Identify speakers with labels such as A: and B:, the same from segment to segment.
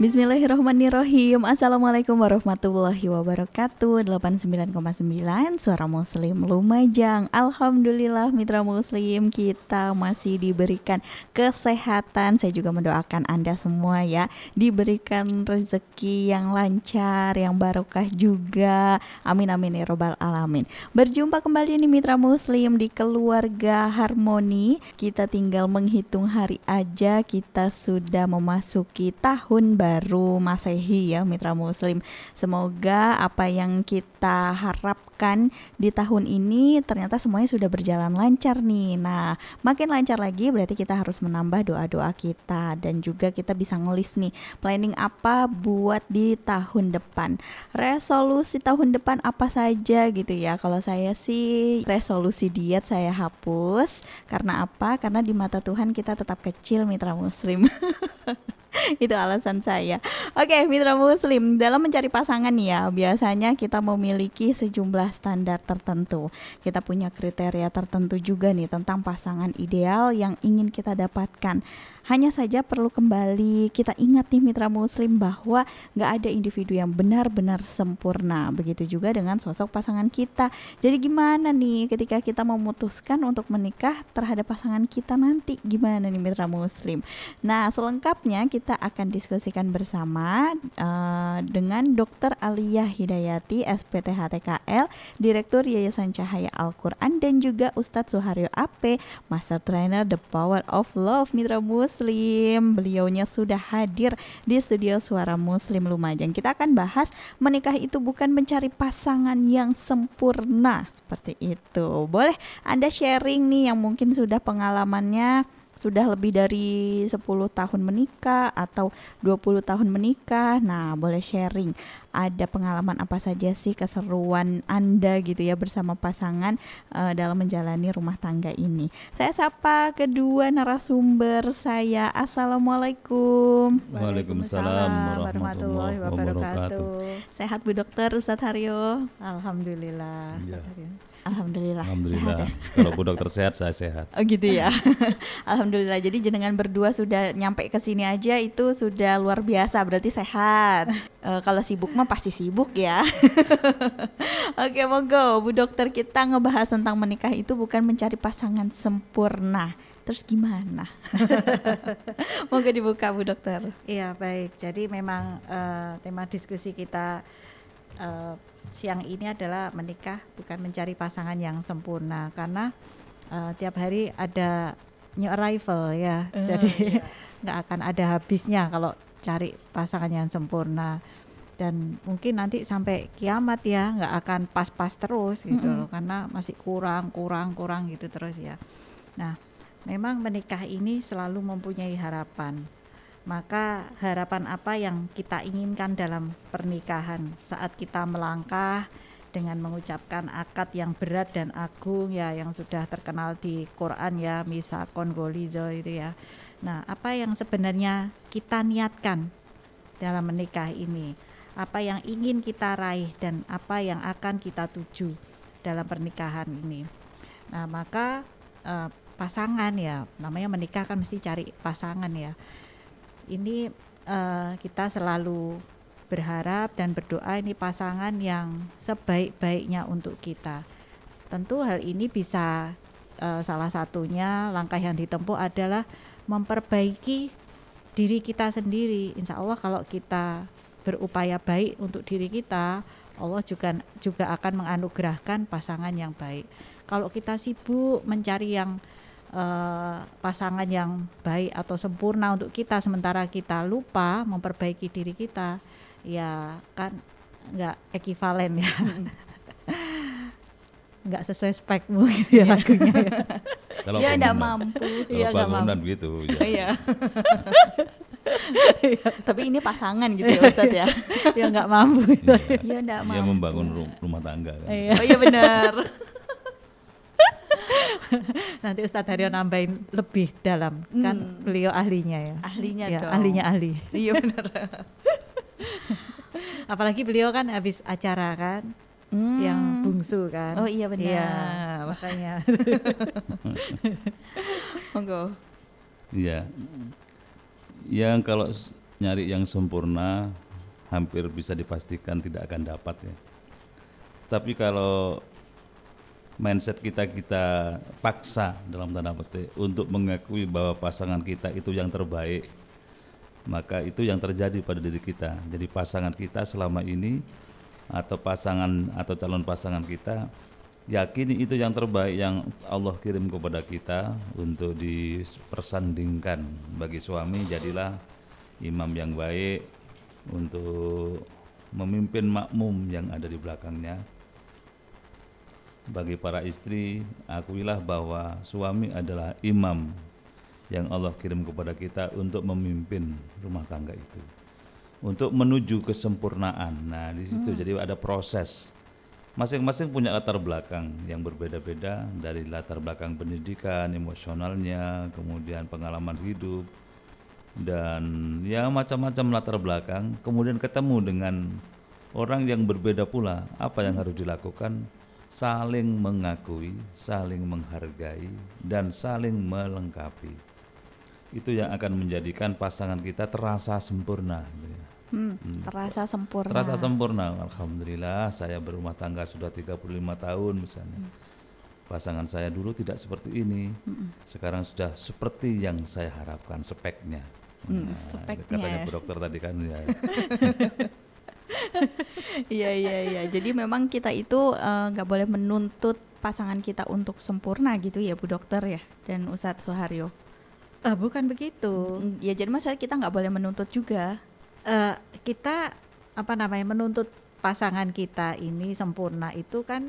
A: Bismillahirrahmanirrahim. Assalamualaikum warahmatullahi wabarakatuh. 89,9 Suara Muslim Lumajang. Alhamdulillah Mitra Muslim Kita masih diberikan kesehatan. Saya juga mendoakan Anda semua ya. Diberikan rezeki yang lancar Yang barokah juga. Amin amin ya robbal alamin. Berjumpa kembali nih Mitra Muslim Di Keluarga Harmoni. Kita tinggal menghitung hari aja Kita sudah memasuki tahun baru Masehi ya Mitra Muslim. Semoga apa yang kita harapkan di tahun ini ternyata semuanya sudah berjalan lancar nih. Nah, makin lancar lagi berarti kita harus menambah doa-doa kita dan juga kita bisa ngelis nih planning apa buat di tahun depan. Resolusi tahun depan apa saja gitu ya. Kalau saya sih resolusi diet saya hapus karena apa? Karena di mata Tuhan kita tetap kecil Mitra Muslim. itu alasan saya. Oke, mitra muslim, dalam mencari pasangan ya, biasanya kita memiliki sejumlah standar tertentu. Kita punya kriteria tertentu juga nih tentang pasangan ideal yang ingin kita dapatkan. Hanya saja perlu kembali kita ingat nih mitra muslim bahwa nggak ada individu yang benar-benar sempurna. Begitu juga dengan sosok pasangan kita. Jadi gimana nih ketika kita memutuskan untuk menikah terhadap pasangan kita nanti gimana nih mitra muslim? Nah selengkapnya kita akan diskusikan bersama uh, dengan Dr. Aliyah Hidayati SPTHTKL, Direktur Yayasan Cahaya Al-Quran dan juga Ustadz Suharyo AP, Master Trainer The Power of Love Mitra Muslim Muslim. Beliaunya sudah hadir di studio Suara Muslim Lumajang. Kita akan bahas menikah itu bukan mencari pasangan yang sempurna seperti itu. Boleh Anda sharing nih yang mungkin sudah pengalamannya sudah lebih dari 10 tahun menikah atau 20 tahun menikah. Nah, boleh sharing ada pengalaman apa saja sih keseruan Anda gitu ya bersama pasangan uh, dalam menjalani rumah tangga ini. Saya sapa kedua narasumber saya. Assalamualaikum.
B: Waalaikumsalam warahmatullahi wabarakatuh.
A: Sehat Bu Dokter Ustadz Haryo?
C: Alhamdulillah. Ya.
A: Alhamdulillah.
B: Alhamdulillah.
A: Sehat ya?
B: Kalau Bu Dokter sehat, saya sehat.
A: Oh gitu ya. Alhamdulillah. Jadi jenengan berdua sudah nyampe ke sini aja itu sudah luar biasa. Berarti sehat. Uh, kalau sibuk mah pasti sibuk ya. Oke, monggo Bu Dokter kita ngebahas tentang menikah itu bukan mencari pasangan sempurna. Terus gimana? monggo dibuka Bu Dokter.
C: Iya baik. Jadi memang uh, tema diskusi kita uh, siang ini adalah menikah bukan mencari pasangan yang sempurna karena uh, tiap hari ada new arrival ya uh, jadi iya. nggak iya. akan ada habisnya kalau cari pasangan yang sempurna dan mungkin nanti sampai kiamat ya nggak akan pas-pas terus gitu mm -hmm. loh karena masih kurang kurang kurang gitu terus ya nah memang menikah ini selalu mempunyai harapan maka harapan apa yang kita inginkan dalam pernikahan saat kita melangkah dengan mengucapkan akad yang berat dan agung ya yang sudah terkenal di Quran ya misa kongolizo itu ya. Nah, apa yang sebenarnya kita niatkan dalam menikah ini? Apa yang ingin kita raih dan apa yang akan kita tuju dalam pernikahan ini? Nah, maka eh, pasangan ya, namanya menikah kan mesti cari pasangan ya ini uh, kita selalu berharap dan berdoa ini pasangan yang sebaik-baiknya untuk kita. Tentu hal ini bisa uh, salah satunya langkah yang ditempuh adalah memperbaiki diri kita sendiri. Insya Allah kalau kita berupaya baik untuk diri kita, Allah juga juga akan menganugerahkan pasangan yang baik. Kalau kita sibuk mencari yang uh, pasangan yang baik atau sempurna untuk kita sementara kita lupa memperbaiki diri kita ya kan nggak ekivalen ya nggak sesuai spekmu gitu ya iya. lagunya ya.
A: Kalau ya nggak mampu
B: kalau ya, bangunan mampu. gitu ya.
A: Iya. Tapi ini pasangan gitu ya Ustadz ya.
C: ya nggak mampu.
A: Enggak
B: Dia
A: mampu.
B: membangun ru- rumah tangga kan.
A: Oh iya benar.
C: Nanti Ustadz Haryo nambahin lebih dalam kan beliau ahlinya ya.
A: Ahlinya
C: Ya,
A: dong.
C: ahlinya ahli.
A: Iya benar.
C: Apalagi beliau kan habis acara kan
A: Hmm.
C: yang bungsu kan.
A: Oh iya benar.
C: Iya, makanya.
A: Monggo.
B: Iya. Yang kalau nyari yang sempurna hampir bisa dipastikan tidak akan dapat ya. Tapi kalau mindset kita kita paksa dalam tanda petik untuk mengakui bahwa pasangan kita itu yang terbaik, maka itu yang terjadi pada diri kita. Jadi pasangan kita selama ini atau pasangan atau calon pasangan kita yakini itu yang terbaik yang Allah kirim kepada kita untuk dipersandingkan bagi suami jadilah imam yang baik untuk memimpin makmum yang ada di belakangnya bagi para istri akuilah bahwa suami adalah imam yang Allah kirim kepada kita untuk memimpin rumah tangga itu untuk menuju kesempurnaan. Nah, di situ jadi ada proses. Masing-masing punya latar belakang yang berbeda-beda dari latar belakang pendidikan, emosionalnya, kemudian pengalaman hidup dan ya macam-macam latar belakang. Kemudian ketemu dengan orang yang berbeda pula. Apa yang harus dilakukan? Saling mengakui, saling menghargai dan saling melengkapi. Itu yang akan menjadikan pasangan kita terasa sempurna. ya.
A: Hmm, terasa sempurna.
B: Terasa sempurna. Alhamdulillah saya berumah tangga sudah 35 tahun misalnya. Pasangan saya dulu tidak seperti ini. Sekarang sudah seperti yang saya harapkan speknya.
A: Hmm,
B: Nah,
A: speknya
B: katanya
A: ya.
B: Bu Dokter tadi kan ya.
A: Iya iya iya. Jadi memang kita itu eh, nggak boleh menuntut pasangan kita untuk sempurna gitu ya Bu Dokter ya dan Ustadz Suharyo.
C: Ah, bukan begitu.
A: Mm, Ya jadi masalah kita nggak boleh menuntut juga.
C: Eh, kita apa namanya menuntut pasangan kita ini sempurna itu kan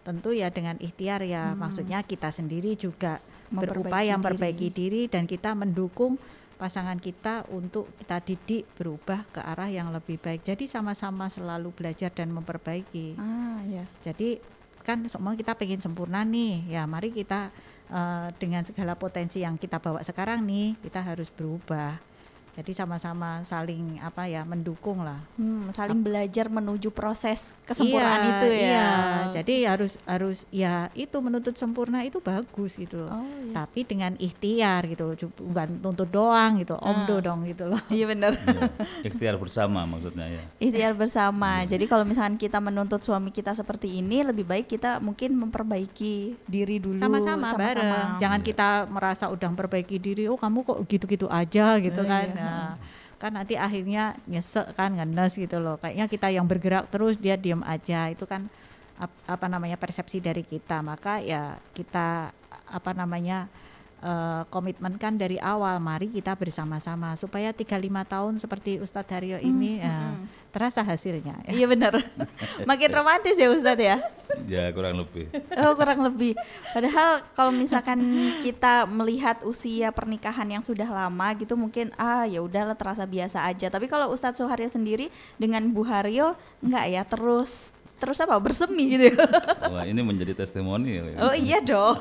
C: tentu ya dengan ikhtiar ya maksudnya kita sendiri juga
A: Memperbaiki
C: berupaya
A: diri.
C: memperbaiki diri dan kita mendukung pasangan kita untuk kita didik berubah ke arah yang lebih baik. Jadi sama-sama selalu belajar dan memperbaiki.
A: Ah ya.
C: jadi kan semua kita pengen sempurna nih. Ya mari kita eh, dengan segala potensi yang kita bawa sekarang nih kita harus berubah jadi sama-sama saling apa ya mendukung lah
A: Hmm, saling belajar menuju proses kesempurnaan
C: Iya,
A: itu ya.
C: Iya, jadi harus harus ya itu menuntut sempurna itu bagus gitu loh.
A: Oh, iya.
C: Tapi dengan ikhtiar gitu loh, bukan tuntut doang gitu, omdo dong gitu loh.
A: Iya benar.
B: Ya, Ikhtiar bersama maksudnya ya.
A: Ikhtiar bersama. Jadi kalau misalkan kita menuntut suami kita seperti ini, lebih baik kita mungkin memperbaiki diri dulu.
C: Sama-sama bareng. Jangan kita merasa udah memperbaiki diri, oh kamu kok gitu-gitu aja gitu
A: Oh,
C: kan.
A: iya.
C: Nah, kan nanti akhirnya nyesek kan ngenes gitu loh. Kayaknya kita yang bergerak terus dia diam aja. Itu kan ap- apa namanya persepsi dari kita. Maka ya kita apa namanya eh, komitmen kan dari awal mari kita bersama-sama supaya 35 tahun seperti Ustadz Haryo ini ya, terasa hasilnya ya.
A: Iya benar. Makin romantis ya Ustadz ya.
B: Ya kurang lebih.
A: Oh kurang lebih. Padahal kalau misalkan kita melihat usia pernikahan yang sudah lama gitu mungkin ah ya udahlah terasa biasa aja. Tapi kalau Ustadz Suharyo sendiri dengan Bu Haryo enggak ya terus terus apa bersemi gitu ya.
B: Wah ini menjadi testimoni. ya.
A: Oh iya dong.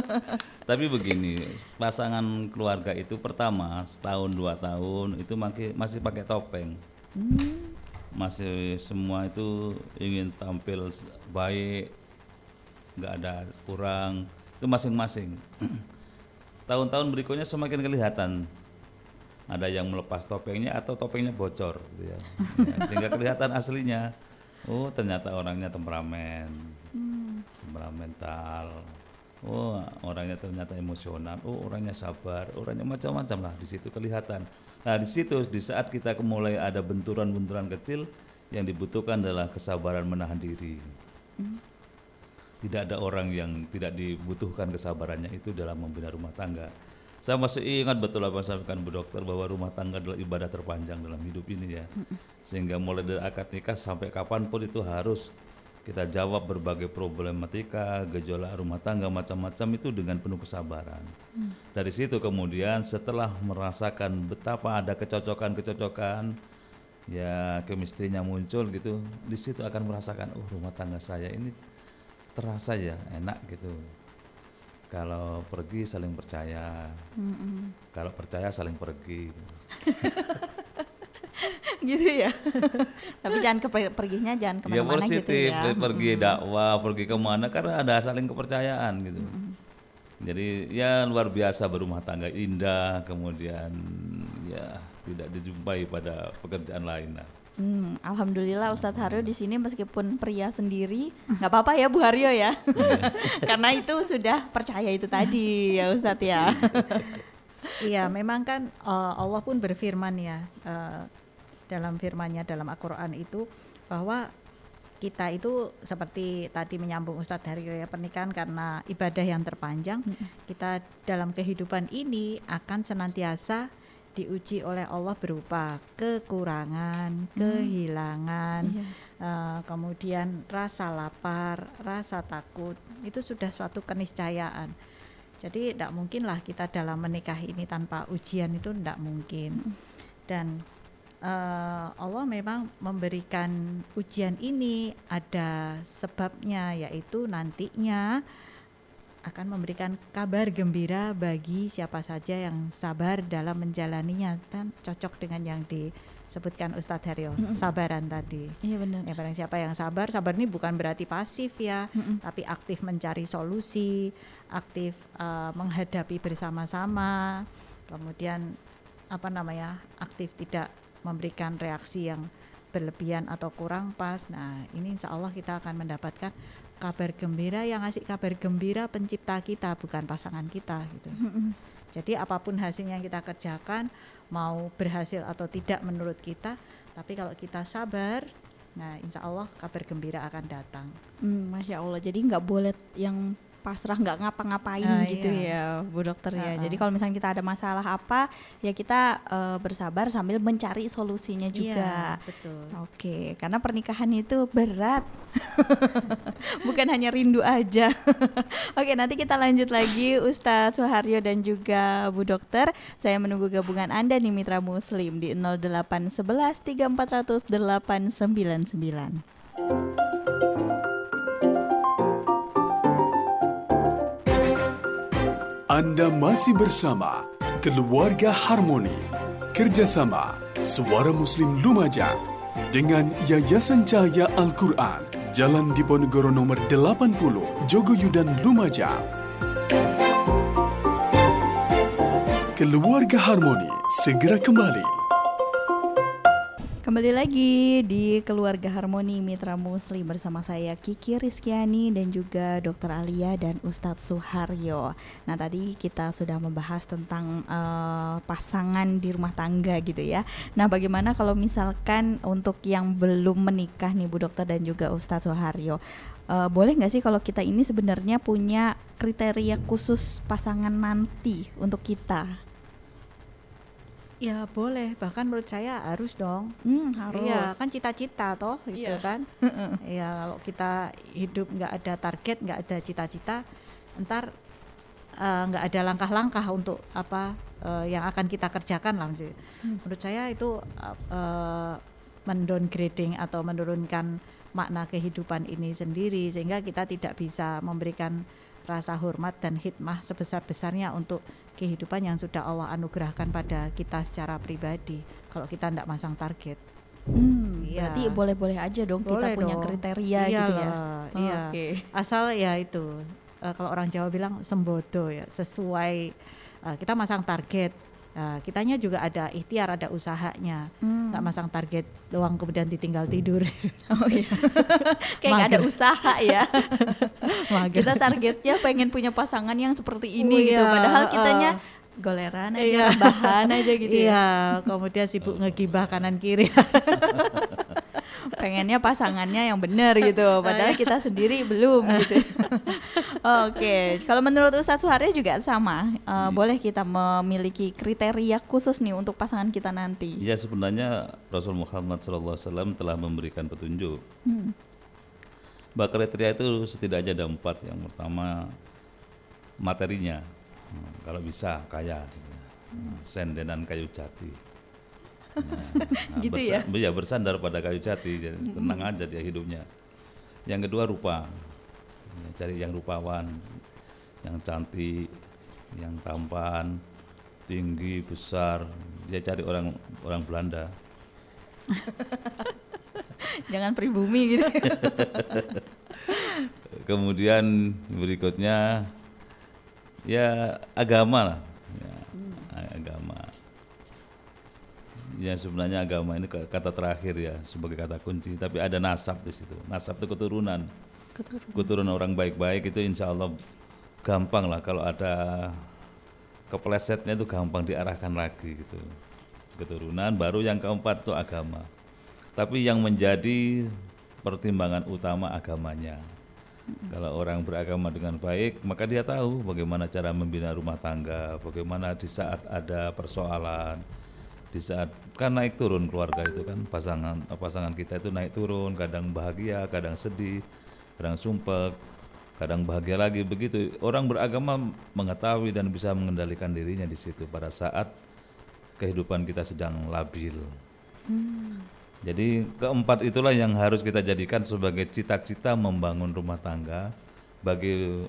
B: Tapi begini, pasangan keluarga itu pertama setahun dua tahun itu masih masih pakai topeng. Masih semua itu ingin tampil baik, nggak ada kurang. Itu masing-masing. Tahun-tahun berikutnya semakin kelihatan. Ada yang melepas topengnya atau topengnya bocor, gitu ya. Ya, sehingga kelihatan aslinya. Oh ternyata orangnya temperamen, temperamental. Oh, orangnya ternyata emosional. Oh, orangnya sabar. Orangnya macam-macam lah di situ kelihatan. Nah, di situ di saat kita mulai ada benturan-benturan kecil yang dibutuhkan adalah kesabaran menahan diri. Tidak ada orang yang tidak dibutuhkan kesabarannya itu dalam membina rumah tangga. Saya masih ingat betul apa yang sampaikan Bu Dokter bahwa rumah tangga adalah ibadah terpanjang dalam hidup ini ya. Sehingga mulai dari akad nikah sampai kapan pun itu harus kita jawab berbagai problematika, gejolak rumah tangga macam-macam itu dengan penuh kesabaran. Dari situ kemudian setelah merasakan betapa ada kecocokan-kecocokan, ya kemistrinya muncul gitu, di situ akan merasakan oh rumah tangga saya ini terasa ya enak gitu. Kalau pergi saling percaya, kalau percaya saling pergi.
A: gitu ya. Tapi jangan ke perginya jangan
B: ya
A: ke mana-mana gitu
B: positif
A: ya.
B: pergi dakwah pergi ke mana karena ada saling kepercayaan gitu jadi ya luar biasa berumah tangga indah kemudian ya tidak dijumpai pada pekerjaan lain lah
A: Hmm, Alhamdulillah Ustadz Haryo di sini meskipun pria sendiri nggak apa-apa ya Bu Haryo ya, karena itu sudah percaya itu tadi ya Ustadz ya.
C: Iya, memang kan eh, Allah pun berfirman ya eh, dalam firman-Nya dalam Al-Qur'an itu bahwa kita itu seperti tadi menyambung Ustadz dari ya, pernikahan karena ibadah yang terpanjang, kita dalam kehidupan ini akan senantiasa diuji oleh Allah berupa kekurangan, kehilangan,
A: Iya.
C: eh, kemudian rasa lapar, rasa takut, itu sudah suatu keniscayaan. Jadi tidak mungkinlah kita dalam menikah ini tanpa ujian itu tidak mungkin. Dan eh, Allah memang memberikan ujian ini ada sebabnya yaitu nantinya akan memberikan kabar gembira bagi siapa saja yang sabar dalam menjalaninya dan cocok dengan yang disebutkan Ustadz Haryo sabaran tadi.
A: Iya benar.
C: Ya barang siapa yang sabar, sabar ini bukan berarti pasif ya,
A: Mm-mm.
C: tapi aktif mencari solusi, aktif eh, menghadapi bersama-sama, kemudian apa namanya, aktif tidak memberikan reaksi yang berlebihan atau kurang pas. Nah ini insya Allah kita akan mendapatkan kabar gembira yang ngasih kabar gembira pencipta kita bukan pasangan kita gitu. Jadi apa pun hasil yang kita kerjakan mau berhasil atau tidak menurut kita, tapi kalau kita sabar, nah insya Allah kabar gembira akan datang.
A: Hmm, Masya Allah. Jadi nggak boleh yang pasrah nggak ngapa-ngapain
C: Ah,
A: gitu
C: iya.
A: ya, Bu Dokter ya.
C: Ah,
A: Jadi
C: ah.
A: kalau misalnya kita ada masalah apa, ya kita eh, bersabar sambil mencari solusinya juga.
C: Iya, betul.
A: Oke, karena pernikahan itu berat, bukan hanya rindu aja. Oke, nanti kita lanjut lagi Ustadz Suharyo dan juga Bu Dokter. Saya menunggu gabungan Anda nih Mitra Muslim di 0811 3400
D: Anda masih bersama Keluarga Harmoni. Kerjasama Suara Muslim Lumajang dengan Yayasan Cahaya Al-Quran Jalan Diponegoro nomor 80 Jogoyudan Lumajang Keluarga Harmoni segera kembali
A: Kembali lagi di Keluarga Harmoni Mitra Muslim bersama saya Kiki Rizkyani dan juga Dr. Alia dan Ustadz Suharyo. Nah tadi kita sudah membahas tentang eh, pasangan di rumah tangga gitu ya. Nah bagaimana kalau misalkan untuk yang belum menikah nih Bu Dokter dan juga Ustadz Suharyo, eh, boleh nggak sih kalau kita ini sebenarnya punya kriteria khusus pasangan nanti untuk kita?
C: Ya boleh, bahkan menurut saya harus dong.
A: Hmm, harus.
C: Iya, kan cita-cita toh, gitu
A: Iya.
C: kan. Iya, kalau kita hidup nggak ada target, nggak ada cita-cita, ntar eh, nggak ada langkah-langkah untuk apa eh, yang akan kita kerjakan lah. maksudnya. Menurut saya itu eh, mendowngrading atau menurunkan makna kehidupan ini sendiri sehingga kita tidak bisa memberikan rasa hormat dan hikmah sebesar-besarnya untuk kehidupan yang sudah Allah anugerahkan pada kita secara pribadi kalau kita tidak masang target.
A: Hmm,
C: Iya.
A: berarti boleh-boleh aja dong kita
C: Boleh
A: punya
C: dong.
A: kriteria gitu ya.
C: Iyalah, iya.
A: Oke.
C: Asal ya itu eh, kalau orang Jawa bilang sembodo ya sesuai eh, kita masang target. Nah, kitanya juga ada ikhtiar, ada usahanya.
A: Hmm.
C: Nggak masang target doang kemudian ditinggal tidur.
A: Oh iya. Kayak nggak ada
C: Mager.
A: usaha ya.
C: Mager.
A: kita targetnya pengen punya pasangan yang seperti ini
C: Oh,
A: gitu.
C: iya,
A: Padahal kitanya
C: uh.
A: goleran aja,
C: Iya.
A: bahan aja gitu ya.
C: Iya, kemudian sibuk ngegibah kanan kiri.
A: Pengennya pasangannya yang benar gitu. Padahal kita sendiri belum gitu. Oke, kalau menurut Ustadz Suharyo juga sama. Eh, boleh kita memiliki kriteria khusus nih untuk pasangan kita nanti.
B: Ya sebenarnya Rasul Muhammad SAW telah memberikan petunjuk Mbak kriteria itu setidaknya ada empat. Yang pertama materinya, Hmm, kalau bisa kaya, Hmm, sendenan kayu jati. Nah,
A: Gitu
B: bersa-
A: ya?
B: iya, bersandar pada kayu jati, jadi tenang aja dia hidupnya. Yang kedua rupa, Ya, cari yang rupawan, yang cantik, yang tampan, tinggi, besar. Dia cari orang orang Belanda.
A: Jangan pribumi gitu.
B: Kemudian berikutnya ya agama lah, ya, agama. Ya sebenarnya agama ini kata terakhir ya sebagai kata kunci, tapi ada nasab di situ. Nasab itu keturunan. Keturunan orang baik-baik itu insya Allah gampang lah kalau ada keplesetnya itu gampang diarahkan lagi gitu. Keturunan baru yang keempat itu agama. Tapi yang menjadi pertimbangan utama agamanya. Kalau orang beragama dengan baik, maka dia tahu bagaimana cara membina rumah tangga, bagaimana di saat ada persoalan, di saat kan naik turun keluarga itu kan pasangan pasangan kita itu naik turun, kadang bahagia, kadang sedih, kadang sumpah, kadang bahagia lagi begitu. Orang beragama mengetahui dan bisa mengendalikan dirinya di situ pada saat kehidupan kita sedang labil. Jadi keempat itulah yang harus kita jadikan sebagai cita-cita membangun rumah tangga bagi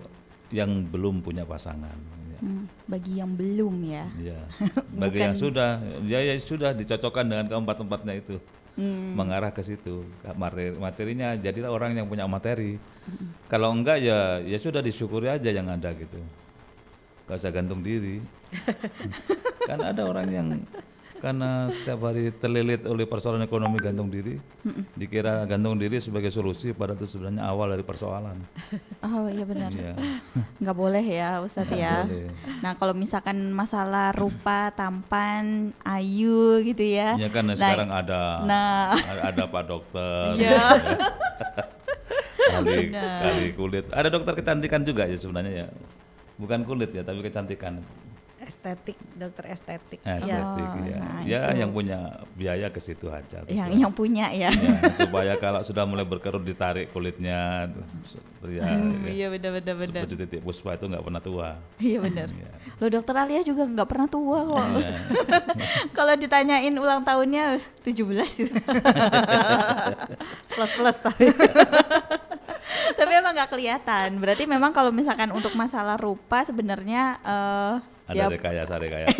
B: yang belum punya pasangan. Ya.
A: Hmm, bagi yang belum ya.
B: Ya. Bagi yang sudah, ya, ya sudah dicocokkan dengan keempat-empatnya itu, mengarah ke situ. Materi, materinya jadilah orang yang punya materi. Kalau enggak ya, ya sudah disyukuri aja yang ada gitu. Gak usah gantung diri. kan ada orang yang karena setiap hari terlilit oleh persoalan ekonomi gantung diri, dikira gantung diri sebagai solusi, pada itu sebenarnya awal dari persoalan.
A: Oh iya benar.
B: Iya.
A: Nggak boleh ya Ustadz
B: Nggak
A: ya.
B: boleh.
A: Nah kalau misalkan masalah rupa, tampan, ayu gitu ya.
B: Ya kan
A: Nah,
B: sekarang ada
A: nah.
B: ada Pak Dokter,
A: Iya.
B: kali kali kulit. Ada dokter kecantikan juga ya sebenarnya ya, bukan kulit ya tapi kecantikan,
C: estetik dokter estetik
B: estetik
A: Oh,
B: ya.
A: nah
B: ya
A: itu.
B: yang punya biaya ke situ aja.
A: yang
B: betul.
A: yang punya ya.
B: Ya, supaya kalau sudah mulai berkerut ditarik kulitnya, ya, ya.
A: Iya benar benar benar.
B: seperti titik puspa itu nggak pernah tua.
A: Iya benar.
B: Iya.
A: Lo dokter Alia juga nggak pernah tua kok.
B: Iya.
A: Kalau ditanyain ulang tahunnya 17 gitu.
C: plus plus tapi
A: Tapi emang nggak kelihatan. Berarti memang kalau misalkan untuk masalah rupa sebenarnya eh
B: Ada
A: ya
B: rekayasa rekayasa.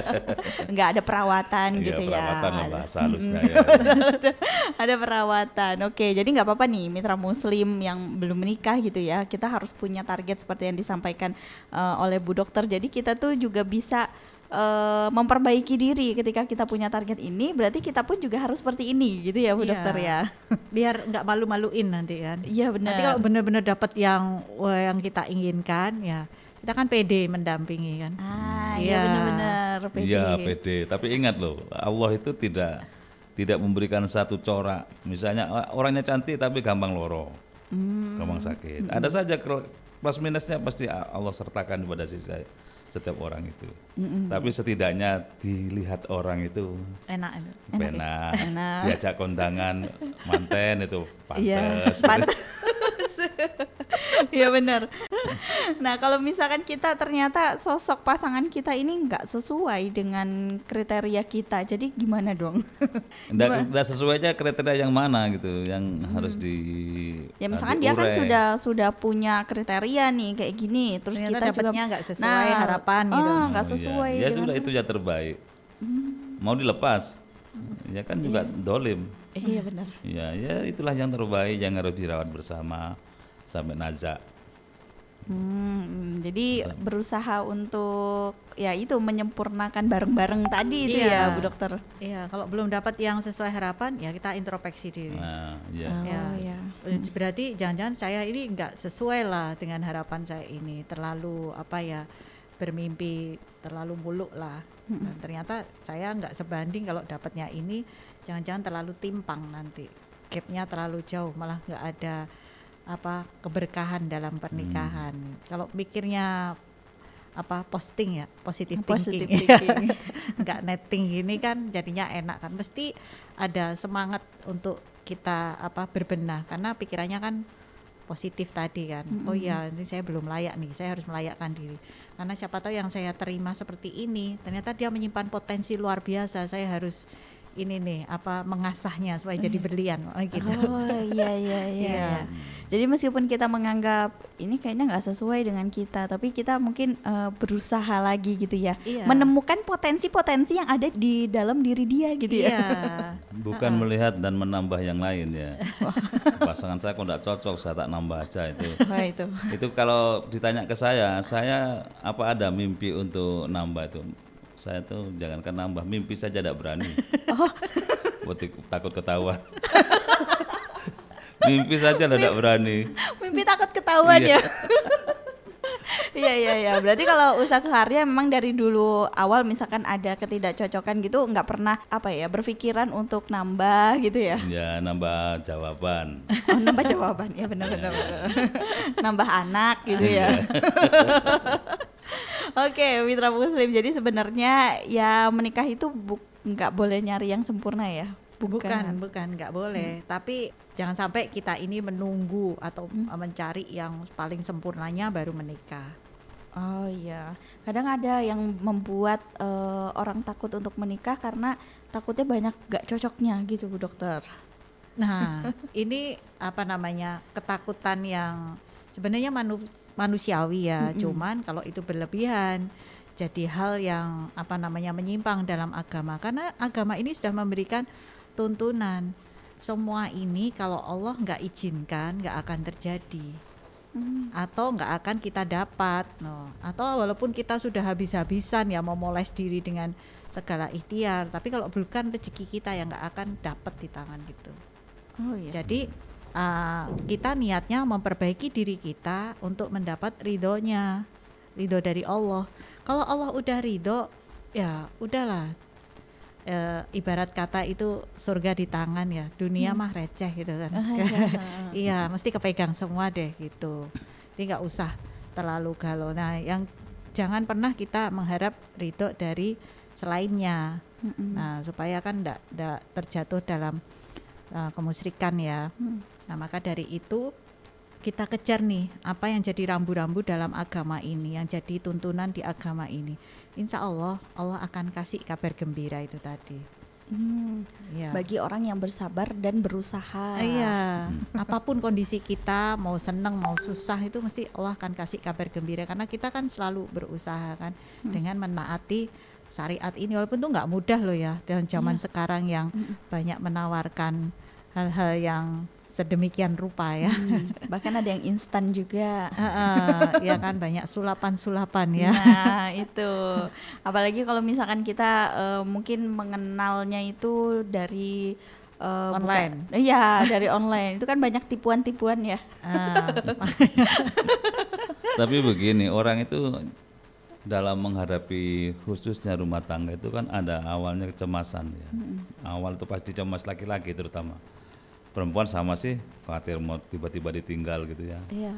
A: nggak ada perawatan
B: Iya,
A: gitu
B: perawatan
A: ya.
B: lah bahasa halusnya ya.
A: ada perawatan. Oke, jadi nggak apa-apa nih mitra muslim yang belum menikah gitu ya. Kita harus punya target seperti yang disampaikan eh, oleh Bu Dokter. Jadi kita tuh juga bisa eh, memperbaiki diri ketika kita punya target ini. Berarti kita pun juga harus seperti ini gitu ya Bu
C: Iya.
A: Dokter ya.
C: biar nggak malu-maluin nanti kan
A: Iya benar.
C: nanti kalau benar-benar dapat yang wah, yang kita inginkan ya kita kan pede mendampingi kan
A: Ah, iya
C: Iya.
A: benar-benar PD.
B: Iya pede. Tapi ingat loh, Allah itu tidak tidak memberikan satu corak. Misalnya o- orangnya cantik tapi gampang loro, gampang sakit. Ada saja plus minusnya pasti Allah sertakan pada sisa setiap orang itu. Tapi setidaknya dilihat orang itu
C: enak itu.
B: benar,
A: Enak.
B: diajak kondangan manten itu
A: Iya,
B: pantas.
A: pantas. Iya benar. Nah kalau misalkan kita ternyata sosok pasangan kita ini nggak sesuai dengan kriteria kita, jadi gimana dong?
B: Nggak sesuai aja kriteria yang mana gitu, yang harus di
A: ya misalkan dia kan sudah sudah punya kriteria nih kayak gini, terus
C: Ternyata
A: kita juga
C: dapatnya nggak sesuai harapan gitu.
A: ah, nggak
B: Oh,
A: sesuai.
B: iya. Ya
A: dengan-
B: sudah itu ya terbaik. Mau dilepas, ya kan juga dolim.
A: Iya benar.
B: Ya, ya itulah yang terbaik yang harus dirawat bersama sampai nazak.
A: Hmm, jadi berusaha untuk ya itu menyempurnakan bareng-bareng tadi itu ya
C: Iya.
A: Bu Dokter.
C: Iya, kalau belum dapat yang sesuai harapan ya kita introspeksi diri.
B: Nah, ya.
A: Oh
C: Ya.
A: ya.
C: Eh, Berarti jangan-jangan saya ini nggak sesuai lah dengan harapan saya ini, terlalu apa ya bermimpi terlalu muluk lah. Dan ternyata saya nggak sebanding kalau dapatnya ini, jangan-jangan terlalu timpang nanti, gapnya terlalu jauh, malah nggak ada apa keberkahan dalam pernikahan. Kalau pikirnya apa posting ya, positif
A: Positive
C: thinking,
A: thinking.
C: nggak netting gini kan jadinya enak kan mesti ada semangat untuk kita apa berbenah karena pikirannya kan positif tadi kan. Oh iya, ini saya belum layak nih, saya harus melayakkan diri. Karena siapa tahu yang saya terima seperti ini, ternyata dia menyimpan potensi luar biasa. Saya harus ini nih apa mengasahnya supaya jadi berlian oh, gitu.
A: Oh iya iya iya.
C: Iya.
A: iya. Jadi meskipun kita menganggap ini kayaknya nggak sesuai dengan kita, tapi kita mungkin eh, berusaha lagi gitu ya,
C: Iya.
A: menemukan potensi-potensi yang ada di dalam diri dia gitu ya.
C: Iya.
B: Bukan melihat dan menambah yang lain ya. Pasangan saya kok nggak cocok, saya tak nambah aja itu.
A: Wah itu.
B: itu kalau ditanya ke saya, saya apa ada mimpi untuk nambah itu? Saya tuh jangankan nambah, mimpi saja tidak berani. Buat- takut ketahuan. mimpi saja tidak berani.
A: Mimpi takut ketahuan
B: Iya.
A: ya. Iya iya iya. Berarti kalau Ustadz Suharya memang dari dulu awal misalkan ada ketidakcocokan gitu nggak pernah apa ya berpikiran untuk nambah gitu ya.
B: Ya nambah jawaban.
A: Oh, nambah jawaban ya benar benar. benar. nambah anak gitu ya. Oke, mitra muslim. Jadi sebenarnya ya menikah itu bu- nggak boleh nyari yang sempurna ya.
C: Bukan, bukan, nggak boleh. Tapi jangan sampai kita ini menunggu atau uh, mencari yang paling sempurnanya baru menikah.
A: Oh iya, kadang ada yang membuat eh, orang takut untuk menikah karena takutnya banyak gak cocoknya gitu Bu Dokter.
C: Nah, ini apa namanya ketakutan yang sebenarnya manu- manusiawi ya. Cuman kalau itu berlebihan, jadi hal yang apa namanya menyimpang dalam agama. Karena agama ini sudah memberikan tuntunan. Semua ini kalau Allah nggak izinkan nggak akan terjadi. Atau nggak akan kita dapat, no. Atau walaupun kita sudah habis-habisan ya mau moles diri dengan segala ikhtiar, tapi kalau bukan rezeki kita yang nggak akan dapat di tangan gitu.
A: Oh iya.
C: Jadi uh, kita niatnya memperbaiki diri kita untuk mendapat ridhonya, ridho dari Allah. Kalau Allah udah ridho, ya udahlah. Eh, ibarat kata itu surga di tangan ya, dunia mah receh gitu kan. iya, mesti kepegang semua deh gitu. Jadi nggak usah terlalu galau. Nah, yang jangan pernah kita mengharap ridho dari selainnya. Nah, supaya kan tidak terjatuh dalam uh, kemusyrikan ya. Nah, maka dari itu kita kejar nih apa yang jadi rambu-rambu dalam agama ini, yang jadi tuntunan di agama ini. Insya Allah Allah akan kasih kabar gembira itu tadi.
A: Hmm,
C: Ya.
A: Bagi orang yang bersabar dan berusaha.
C: Iya, apa pun kondisi kita, mau seneng mau susah itu mesti Allah akan kasih kabar gembira karena kita kan selalu berusaha kan dengan menaati syariat ini walaupun itu nggak mudah loh ya dalam zaman sekarang yang banyak menawarkan hal-hal yang sedemikian rupa ya.
A: Hmm, bahkan ada yang instan juga.
C: Heeh, ya kan banyak sulapan-sulapan ya.
A: Nah itu, apalagi kalau misalkan kita eh, mungkin mengenalnya itu dari bukan-
C: Online.
A: Iya dari online itu kan banyak tipuan-tipuan ya.
C: Ah,
B: Tapi begini, orang itu dalam menghadapi khususnya rumah tangga itu kan ada awalnya kecemasan ya. Awal itu pasti cemas laki-laki terutama. Perempuan sama sih, khawatir mau tiba-tiba ditinggal gitu ya.
A: Iya.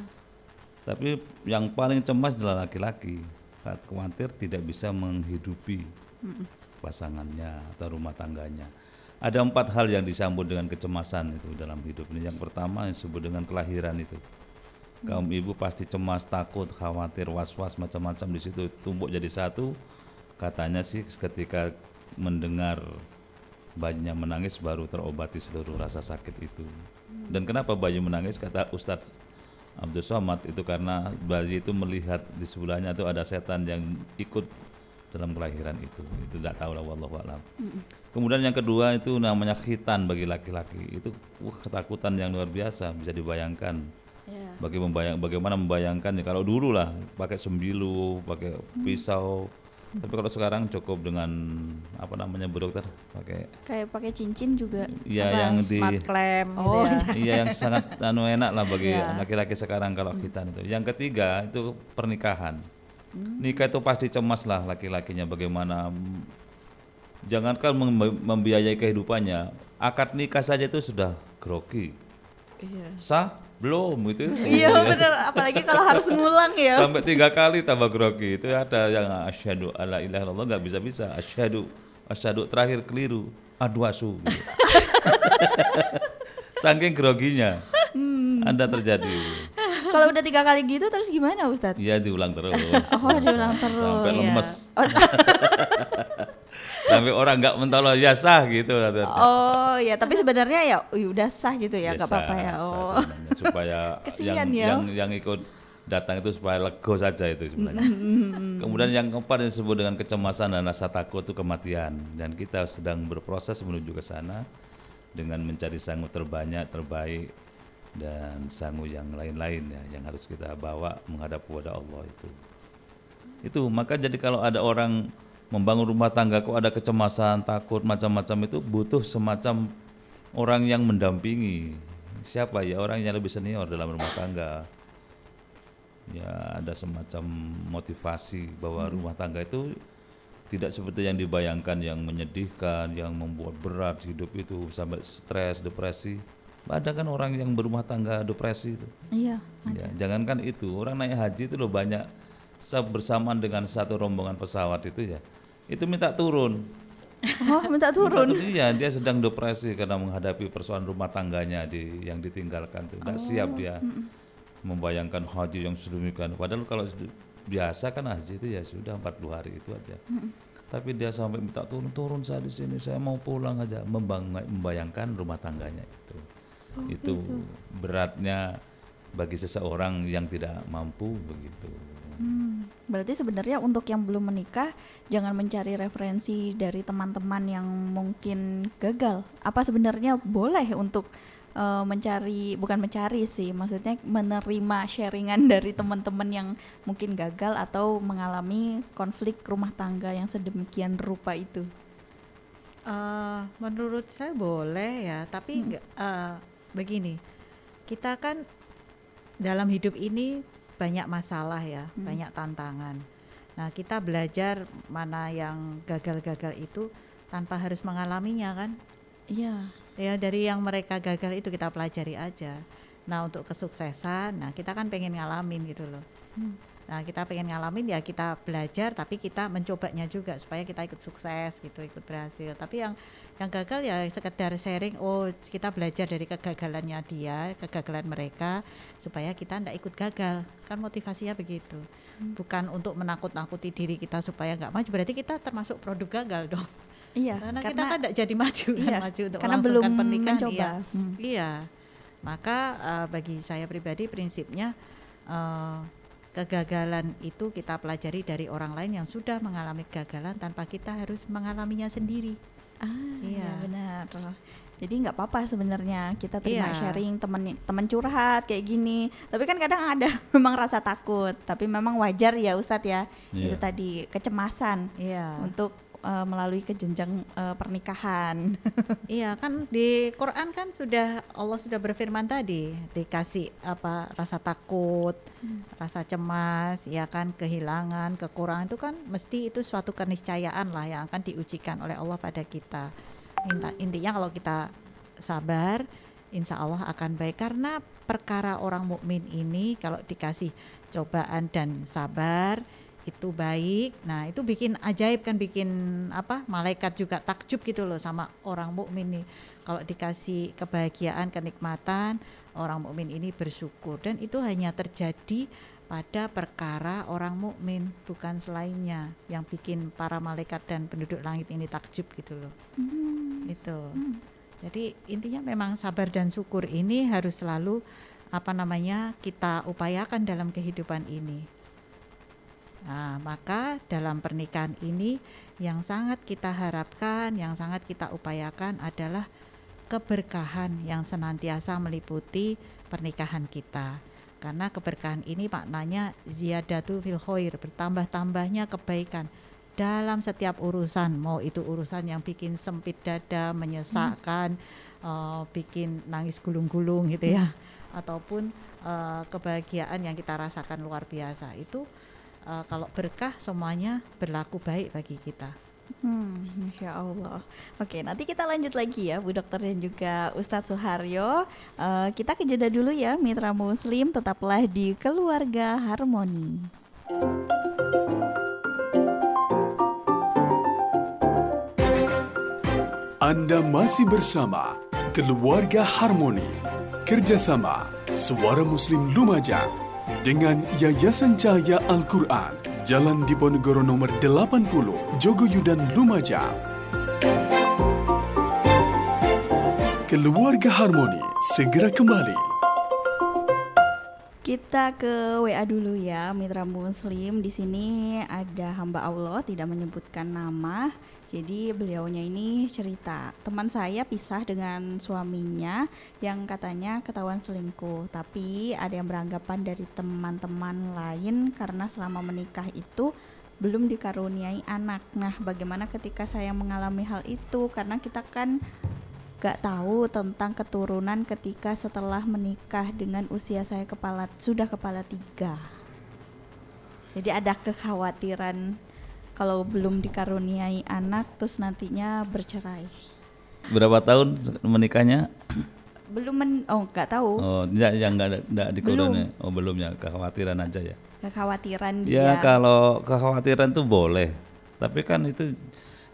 B: Tapi yang paling cemas adalah laki-laki. Saat khawatir tidak bisa menghidupi pasangannya atau rumah tangganya. Ada empat hal yang disambut dengan kecemasan itu dalam hidup ini. Yang pertama yang disebut dengan kelahiran itu. Kaum ibu pasti cemas, takut, khawatir, was-was macam-macam di situ tumbuk jadi satu. Katanya sih ketika mendengar bayinya menangis baru terobati seluruh rasa sakit itu. Dan kenapa bayi menangis? Kata Ustadz Abdul Somad itu karena bayi itu melihat di sebelahnya itu ada setan yang ikut dalam kelahiran itu. Itu tidak tahu lah wallahu a'lam. Kemudian yang kedua itu namanya khitan bagi laki-laki. Itu wah, ketakutan yang luar biasa bisa dibayangkan.
A: Iya.
B: Bagi membayang, bagaimana membayangkan ya kalau dulu lah pakai sembilu, pakai pisau. Tapi kalau sekarang cukup dengan apa namanya Bu Dokter? Pakai
A: Kayak pakai cincin juga.
B: ya
C: apa,
B: yang di
C: smart clamp gitu
A: Oh,
C: ya.
B: iya yang sangat anu enak lah bagi
C: Iya.
B: laki-laki sekarang kalau khitan itu. Yang ketiga itu pernikahan. Nikah itu pasti cemas lah laki-lakinya bagaimana jangankan mem- membiayai kehidupannya, akad nikah saja itu sudah grogi.
A: Iya.
B: Sah? Belum gitu.
A: Iya bener, apalagi kalau harus ngulang ya.
B: Sampai tiga kali tambah grogi itu ada yang asyhadu alla ilaha illallah nggak bisa bisa asyhadu asyhadu terakhir keliru adu asu gitu. saking groginya Anda terjadi.
A: Kalau udah tiga kali gitu terus gimana Ustadz?
B: Iya diulang terus.
A: Oh, diulang terus.
B: Sampai
C: Iya.
B: lemes. Sampai orang nggak mentolo ya sah gitu.
A: Oh ya, tapi sebenarnya ya "Ui, udah sah gitu ya, nggak
B: sah,
A: apa-apa ya. Oh.
B: supaya yang,
A: ya.
B: yang yang ikut datang itu supaya lego saja itu sebenarnya. Kemudian yang keempat yang disebut dengan kecemasan dan rasa takut itu kematian dan kita sedang berproses menuju ke sana dengan mencari sangu terbanyak terbaik dan sangu yang lain-lain ya yang harus kita bawa menghadap kepada Allah itu. Itu maka jadi kalau ada orang membangun rumah tangga kok ada kecemasan, takut macam-macam itu butuh semacam orang yang mendampingi. Siapa ya orang yang lebih senior dalam rumah tangga. Ya ada semacam motivasi bahwa rumah tangga itu tidak seperti yang dibayangkan yang menyedihkan, yang membuat berat hidup itu sampai stres, depresi. Ada kan orang yang berumah tangga depresi itu.
A: Iya.
B: Ya, jangankan itu, orang naik haji itu loh banyak bersamaan dengan satu rombongan pesawat itu ya. Itu minta turun.
A: Oh, minta turun.
B: Minta Iya, dia sedang depresi karena menghadapi persoalan rumah tangganya di yang ditinggalkan. Tidak siap dia membayangkan haji yang sedemikian. Padahal kalau biasa kan haji itu ya sudah 40 hari itu aja. Tapi dia sampai minta turun, turun saya di sini, saya mau pulang aja, membayangkan rumah tangganya itu. itu beratnya bagi seseorang yang tidak mampu begitu.
A: Hmm, berarti sebenarnya untuk yang belum menikah jangan mencari referensi dari teman-teman yang mungkin gagal. Apa sebenarnya boleh untuk eh, mencari bukan mencari sih, maksudnya menerima sharingan dari teman-teman yang mungkin gagal atau mengalami konflik rumah tangga yang sedemikian rupa itu.
C: Eh, menurut saya boleh ya, tapi
A: Hmm.
C: eh, begini, kita kan dalam hidup ini banyak masalah ya,
A: Hmm.
C: banyak tantangan. Nah kita belajar mana yang gagal-gagal itu tanpa harus mengalaminya kan?
A: Iya.
C: Ya dari yang mereka gagal itu kita pelajari aja. Nah untuk kesuksesan, nah kita kan pengen ngalamin gitu loh.
A: Hmm.
C: Nah kita pengen ngalamin ya kita belajar tapi kita mencobanya juga supaya kita ikut sukses gitu, ikut berhasil. Tapi yang yang gagal ya sekedar sharing, oh kita belajar dari kegagalannya dia, kegagalan mereka supaya kita ndak ikut gagal. Kan motivasinya begitu. Bukan untuk menakut-nakuti diri kita supaya nggak maju. Berarti kita termasuk produk gagal dong.
A: Iya,
C: Karena, kita kan nggak jadi maju kan,
A: iya,
C: maju untuk
A: karena belum
C: pernikahan.
A: mencoba.
C: Iya.
A: Hmm.
C: Iya, maka eh, bagi saya pribadi prinsipnya eh, kegagalan itu kita pelajari dari orang lain yang sudah mengalami kegagalan tanpa kita harus mengalaminya sendiri.
A: Ah, iya benar. Jadi nggak apa-apa sebenarnya kita terima
C: Iya.
A: sharing temen temen curhat kayak gini. Tapi kan kadang ada memang rasa takut. Tapi memang wajar ya Ustadz ya. Itu
B: Iya.
A: tadi kecemasan
C: Iya,
A: untuk eh, melalui ke jenjang eh, pernikahan.
C: iya kan di Quran kan sudah Allah sudah berfirman tadi dikasih apa rasa takut, rasa cemas, ya kan kehilangan, kekurangan itu kan mesti itu suatu keniscayaan lah yang akan diujikan oleh Allah pada kita. Inta- intinya kalau kita sabar, insya Allah akan baik karena perkara orang mukmin ini kalau dikasih cobaan dan sabar itu baik. Nah, itu bikin ajaib kan bikin apa? Malaikat juga takjub gitu loh sama orang mukmin nih. Kalau dikasih kebahagiaan, kenikmatan, orang mukmin ini bersyukur dan itu hanya terjadi pada perkara orang mukmin bukan selainnya yang bikin para malaikat dan penduduk langit ini takjub gitu loh. Itu. Jadi intinya memang sabar dan syukur ini harus selalu apa namanya kita upayakan dalam kehidupan ini. Nah, maka dalam pernikahan ini yang sangat kita harapkan, yang sangat kita upayakan adalah keberkahan yang senantiasa meliputi pernikahan kita. Karena keberkahan ini maknanya ziyadatu fil khair, bertambah-tambahnya kebaikan. Dalam setiap urusan, mau itu urusan yang bikin sempit dada, menyesakkan, eh, bikin nangis gulung-gulung gitu ya, ataupun eh, kebahagiaan yang kita rasakan luar biasa. Itu eh, kalau berkah semuanya berlaku baik bagi kita.
A: Hmm, Masya Allah. Oke, nanti kita lanjut lagi ya, Bu Dokter dan juga Ustadz Suharyo. Eh, kita ke jeda dulu ya, Mitra Muslim. Tetaplah di Keluarga Harmoni.
D: Anda masih bersama Keluarga Harmoni Kerjasama Suara Muslim Lumajang dengan Yayasan Cahaya Al-Quran Jalan Diponegoro nomor 80 Jogoyudan Lumajang. Keluarga Harmoni segera kembali
A: kita ke WA dulu ya, Mitra Muslim. Di sini ada hamba Allah tidak menyebutkan nama. Jadi beliaunya ini cerita, teman saya pisah dengan suaminya yang katanya ketahuan selingkuh. Tapi ada yang beranggapan dari teman-teman lain karena selama menikah itu belum dikaruniai anak. Nah, bagaimana ketika saya mengalami hal itu? Karena kita kan gak tahu tentang keturunan ketika setelah menikah dengan usia saya kepala sudah kepala tiga. Jadi ada kekhawatiran kalau belum dikaruniai anak terus nantinya bercerai.
B: Berapa tahun menikahnya?
A: Belum men oh nggak tahu.
B: Oh, ya yang nggak ada dikaruniai. Oh, belum ya, kekhawatiran aja ya.
A: Kekhawatiran
B: ya, dia. Ya kalau kekhawatiran tuh boleh. Tapi kan itu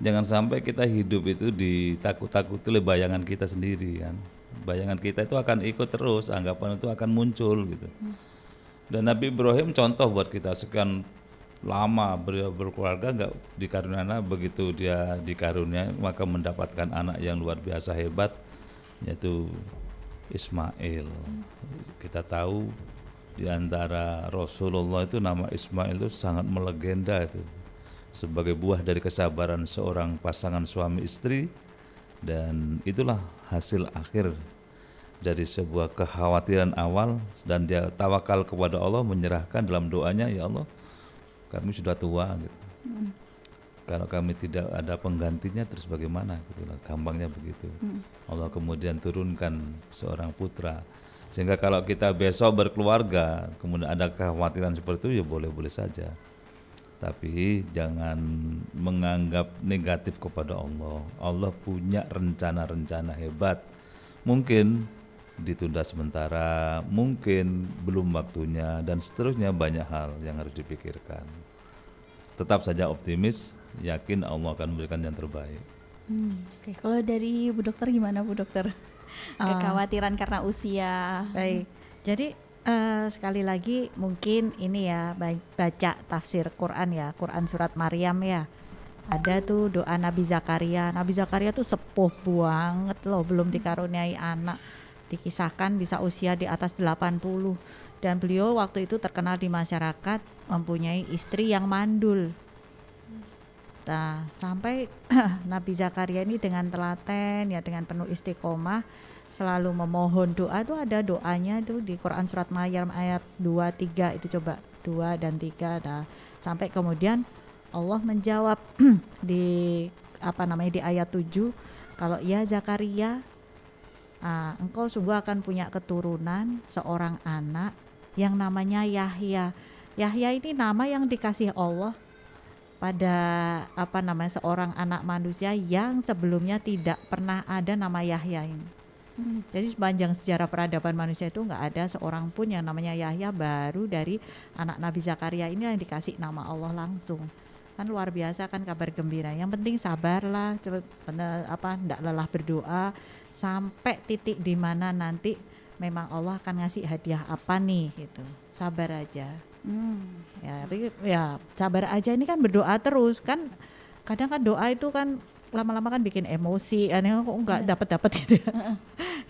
B: jangan sampai kita hidup itu ditakut-takuti oleh bayangan kita sendiri kan. Bayangan kita itu akan ikut terus anggapan itu akan muncul gitu. Dan Nabi Ibrahim contoh buat kita sekian lama beliau berkeluarga nggak dikaruniai begitu dia dikarunia maka mendapatkan anak yang luar biasa hebat yaitu Ismail. Kita tahu di antara Rasulullah itu nama Ismail itu sangat melegenda itu sebagai buah dari kesabaran seorang pasangan suami istri dan itulah hasil akhir dari sebuah kekhawatiran awal dan dia tawakal kepada Allah menyerahkan dalam doanya ya Allah kami sudah tua gitu. Hmm. Kalau kami tidak ada penggantinya terus bagaimana gitu lah gampangnya begitu. Hmm. Allah kemudian turunkan seorang putra sehingga kalau kita besok berkeluarga kemudian ada kekhawatiran seperti itu ya boleh-boleh saja tapi jangan menganggap negatif kepada Allah. Allah punya rencana-rencana hebat. Mungkin ditunda sementara, mungkin belum waktunya dan seterusnya banyak hal yang harus dipikirkan. Tetap saja optimis, yakin Allah akan memberikan yang terbaik.
A: Hmm, Oke, okay. kalau dari Bu Dokter gimana Bu Dokter? Uh, Kekhawatiran karena usia.
C: Baik. Jadi Uh, sekali lagi mungkin ini ya baca tafsir Quran ya Quran surat Maryam ya. Ada tuh doa Nabi Zakaria. Nabi Zakaria tuh sepuh banget loh belum dikaruniai anak. Dikisahkan bisa usia di atas 80 dan beliau waktu itu terkenal di masyarakat mempunyai istri yang mandul. Nah sampai Nabi Zakaria ini dengan telaten ya dengan penuh istiqomah selalu memohon doa itu ada doanya itu di Quran surat Maryam ayat 2 3 itu coba 2 dan 3 nah sampai kemudian Allah menjawab di apa namanya di ayat 7 kalau ya Zakaria uh, engkau sungguh akan punya keturunan seorang anak yang namanya Yahya. Yahya ini nama yang dikasih Allah pada apa namanya seorang anak manusia yang sebelumnya tidak pernah ada nama Yahya ini Hmm. Jadi sepanjang sejarah peradaban manusia itu nggak ada seorang pun yang namanya Yahya baru dari anak Nabi Zakaria ini yang dikasih nama Allah langsung. Kan luar biasa kan kabar gembira. Yang penting sabarlah, coba apa ndak lelah berdoa sampai titik di mana nanti memang Allah akan ngasih hadiah apa nih gitu. Sabar aja. Hmm. Ya, tapi ya sabar aja ini kan berdoa terus kan kadang kan doa itu kan lama-lama kan bikin emosi aneh kok nggak dapat dapat gitu ya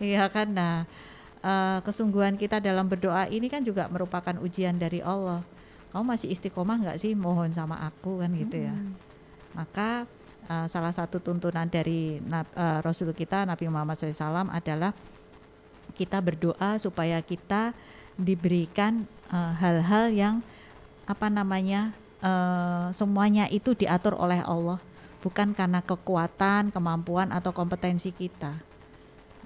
C: iya kan? Nah uh, kesungguhan kita dalam berdoa ini kan juga merupakan ujian dari Allah. Kamu masih istiqomah nggak sih mohon sama aku kan gitu ya? Maka uh, salah satu tuntunan dari uh, Rasul kita Nabi Muhammad SAW adalah kita berdoa supaya kita diberikan hal-hal uh, yang apa namanya uh, semuanya itu diatur oleh Allah. Bukan karena kekuatan, kemampuan atau kompetensi kita.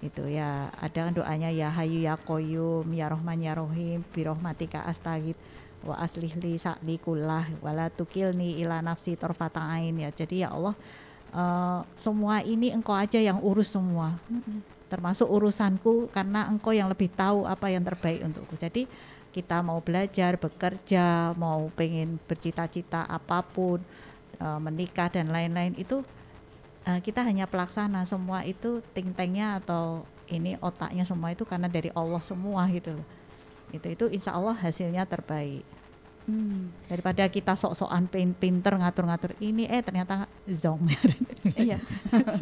C: Itu ya, ada doanya ya Hayu ya Koyum ya Rohman ya Rohim birohmatika astagid wa aslih li sa'li kullah wala tukilni ila nafsi torfata'ain ya. Jadi ya Allah uh, semua ini engkau aja yang urus semua. Termasuk urusanku karena engkau yang lebih tahu apa yang terbaik untukku. Jadi kita mau belajar, bekerja, mau pengen bercita-cita apa pun, uh, menikah dan lain-lain itu uh, kita hanya pelaksana semua itu ting-tengnya atau ini otaknya semua itu karena dari Allah semua gitu itu itu insya Allah hasilnya terbaik
A: Hmm.
C: daripada kita sok-sokan pin- pinter ngatur-ngatur ini eh ternyata zong
A: Iya.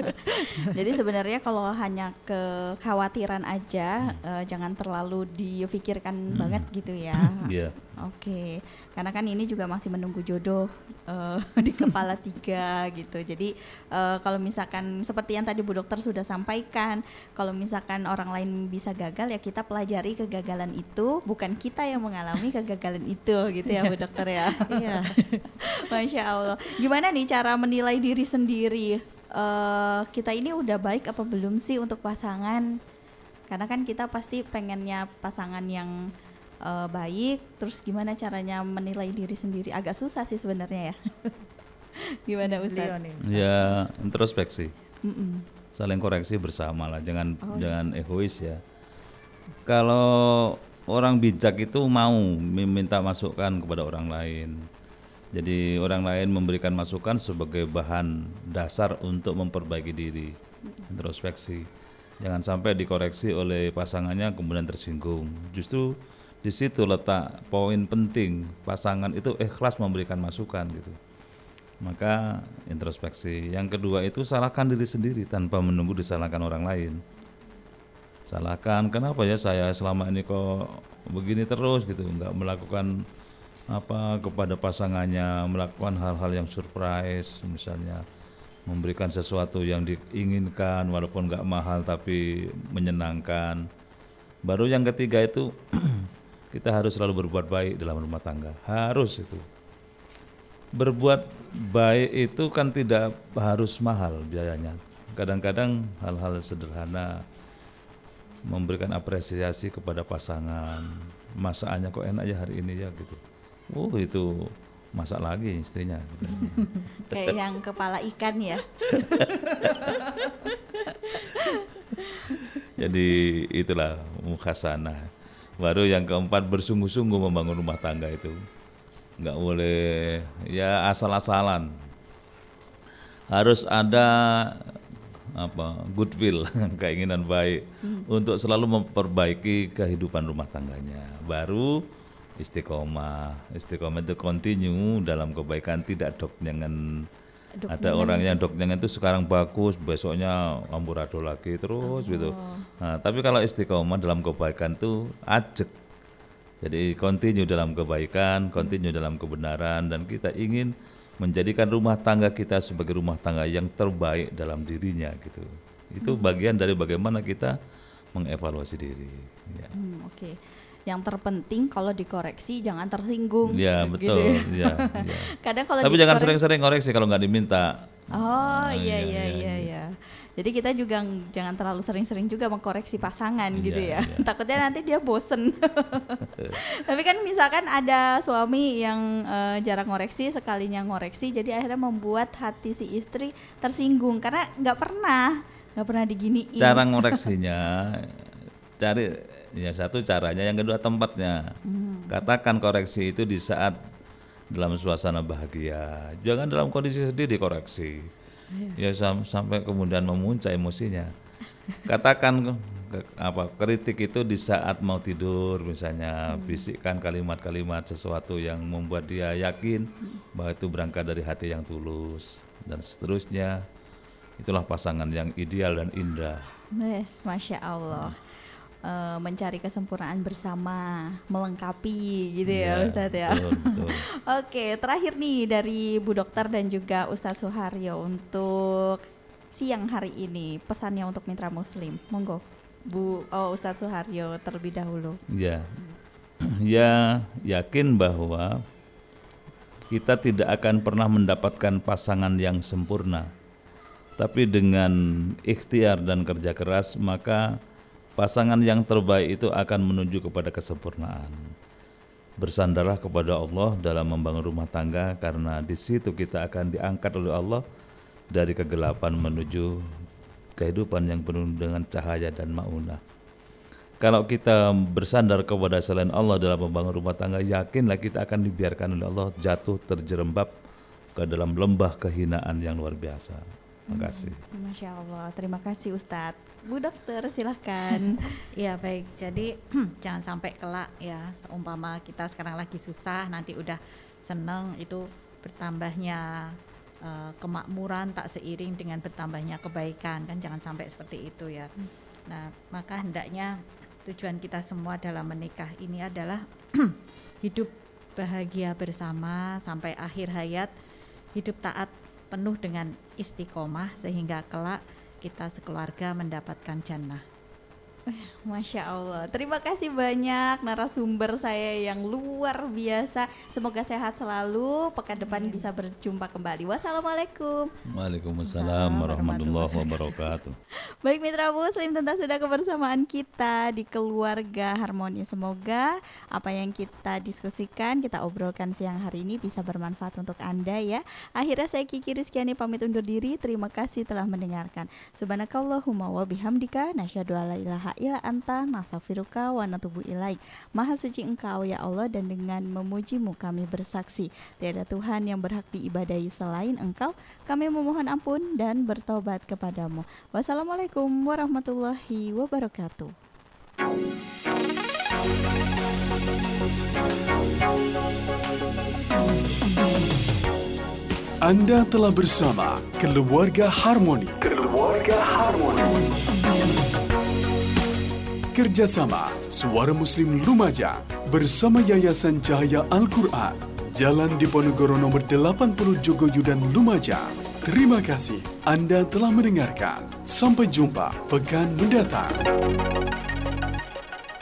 A: Jadi sebenarnya kalau hanya kekhawatiran aja eh, jangan terlalu difikirkan banget gitu ya.
B: Iya.
A: Oke, karena kan ini juga masih menunggu jodoh eh, di kepala tiga gitu. Jadi eh, kalau misalkan seperti yang tadi Bu Dokter sudah sampaikan, kalau misalkan orang lain bisa gagal ya kita pelajari kegagalan itu, bukan kita yang mengalami kegagalan itu gitu ya Bu Dokter ya.
C: iya
A: Masya Allah. Gimana nih cara menilai diri sendiri? Eh, kita ini udah baik apa belum sih untuk pasangan? Karena kan kita pasti pengennya pasangan yang eh, baik. Terus gimana caranya menilai diri sendiri? Agak susah sih sebenarnya ya. gimana
C: Beliau
A: Ustaz?
B: Ya introspeksi,
A: Mm-mm.
B: saling koreksi bersama lah, jangan
A: Oh,
B: jangan egois ya. Kalau orang bijak itu mau meminta masukan kepada orang lain. Jadi orang lain memberikan masukan sebagai bahan dasar untuk memperbaiki diri, introspeksi. Jangan sampai dikoreksi oleh pasangannya kemudian tersinggung. Justru di situ letak poin penting pasangan itu ikhlas memberikan masukan gitu. Maka introspeksi. Yang kedua itu salahkan diri sendiri tanpa menunggu disalahkan orang lain. Salahkan kenapa ya saya selama ini kok begini terus gitu, nggak melakukan apa kepada pasangannya, melakukan hal-hal yang surprise misalnya memberikan sesuatu yang diinginkan walaupun nggak mahal tapi menyenangkan. Baru yang ketiga itu kita harus selalu berbuat baik dalam rumah tangga. Harus itu berbuat baik itu kan tidak harus mahal biayanya. Kadang-kadang hal-hal sederhana memberikan apresiasi kepada pasangan. Masakannya kok enak ya hari ini ya gitu. Oh itu masak lagi istrinya. gitu.
A: Kayak yang kepala ikan ya.
B: Jadi itulah mukhasanah. Baru yang keempat bersungguh-sungguh membangun rumah tangga itu. Nggak boleh ya asal-asalan. Harus ada apa goodwill, keinginan baik untuk selalu memperbaiki kehidupan rumah tangganya. Baru istiqomah. Istiqomah itu continue dalam kebaikan tidak dok jangan ada orang yang dokternya itu sekarang bagus, besoknya amburadul lagi terus gitu. Nah, tapi kalau istiqomah dalam kebaikan itu ajek. Jadi continue dalam kebaikan, continue dalam kebenaran dan kita ingin menjadikan rumah tangga kita sebagai rumah tangga yang terbaik dalam dirinya gitu. Itu bagian dari bagaimana kita mengevaluasi diri. Ya.
A: Hmm, Oke. Yang terpenting kalau dikoreksi jangan tersinggung.
B: Ya,
A: gitu
B: betul.
A: ya.
B: Ya, ya.
A: Kadang kalau
B: Tapi jangan sering-sering koreksi kalau nggak diminta.
A: Oh
B: Ah,
A: iya
B: iya,
A: iya
B: iya,
A: iya iya. Jadi kita juga ng- jangan terlalu sering-sering juga mengkoreksi pasangan gitu
B: Iya,
A: ya.
B: iya.
A: Takutnya nanti dia bosen. Tapi kan misalkan ada suami yang eh, jarang ngoreksi, sekalinya ngoreksi, jadi akhirnya membuat hati si istri tersinggung karena nggak pernah nggak pernah diginiin.
B: Cara ngoreksinya cari ya satu caranya, yang kedua tempatnya.
A: Hmm.
B: Katakan koreksi itu di saat dalam suasana bahagia. Jangan dalam kondisi sedih dikoreksi. Ya sam- sampai kemudian memuncak emosinya. Katakan ke- apa kritik itu di saat mau tidur misalnya
A: Hmm.
B: bisikkan kalimat-kalimat sesuatu yang membuat dia yakin
A: Hmm.
B: bahwa itu berangkat dari hati yang tulus dan seterusnya. Itulah pasangan yang ideal dan indah.
A: Yes, masya Allah. Eh, mencari kesempurnaan bersama, melengkapi gitu ya,
B: Iya,
A: Ustadz ya.
B: betul, betul.
A: Oke, terakhir nih dari Bu Dokter dan juga Ustadz Suharyo untuk siang hari ini pesannya untuk mitra Muslim, monggo Bu oh, Ustadz Suharyo terlebih dahulu.
B: Ya, ya yakin bahwa kita tidak akan pernah mendapatkan pasangan yang sempurna. Tapi dengan ikhtiar dan kerja keras, maka pasangan yang terbaik itu akan menuju kepada kesempurnaan. Bersandarlah kepada Allah dalam membangun rumah tangga karena di situ kita akan diangkat oleh Allah dari kegelapan menuju kehidupan yang penuh dengan cahaya dan maunah. Kalau kita bersandar kepada selain Allah dalam membangun rumah tangga, yakinlah kita akan dibiarkan oleh Allah jatuh terjerembab ke dalam lembah kehinaan yang luar biasa. Makasih.
A: Masya Allah, terima kasih Ustadz. Bu dokter silahkan.
C: Iya baik, jadi jangan sampai kelak ya, seumpama kita sekarang lagi susah, nanti udah seneng itu bertambahnya uh, kemakmuran tak seiring dengan bertambahnya kebaikan kan jangan sampai seperti itu ya. Nah maka hendaknya tujuan kita semua dalam menikah ini adalah hidup bahagia bersama sampai akhir hayat, hidup taat penuh dengan istiqomah sehingga kelak kita sekeluarga mendapatkan jannah.
A: Masya Allah. Terima kasih banyak narasumber saya yang luar biasa. Semoga sehat selalu. Pekan depan bisa berjumpa kembali. Wassalamualaikum.
B: Waalaikumsalam warahmatullahi wabarakatuh.
A: Baik mitra Muslim, tentu sudah kebersamaan kita di keluarga harmoni. Semoga apa yang kita diskusikan, kita obrolkan siang hari ini bisa bermanfaat untuk Anda ya. Akhirnya saya Kiki Rizkyani pamit undur diri. Terima kasih telah mendengarkan. Subhanakallahumma wa bihamdika nasyhadu alla ilaha ila anta nasafiruka wa natubu ilaik. Maha suci engkau ya Allah dan dengan memujimu kami bersaksi tiada Tuhan yang berhak diibadahi selain engkau. Kami memohon ampun dan bertobat kepadamu. Wassalamualaikum warahmatullahi wabarakatuh.
D: Anda telah bersama Keluarga Harmoni. Keluarga Harmoni. Kerjasama Suara Muslim Lumajang bersama Yayasan Cahaya Al-Quran. Jalan Diponegoro nomor 80 Jogoyudan Lumajang. Terima kasih Anda telah mendengarkan. Sampai jumpa pekan mendatang.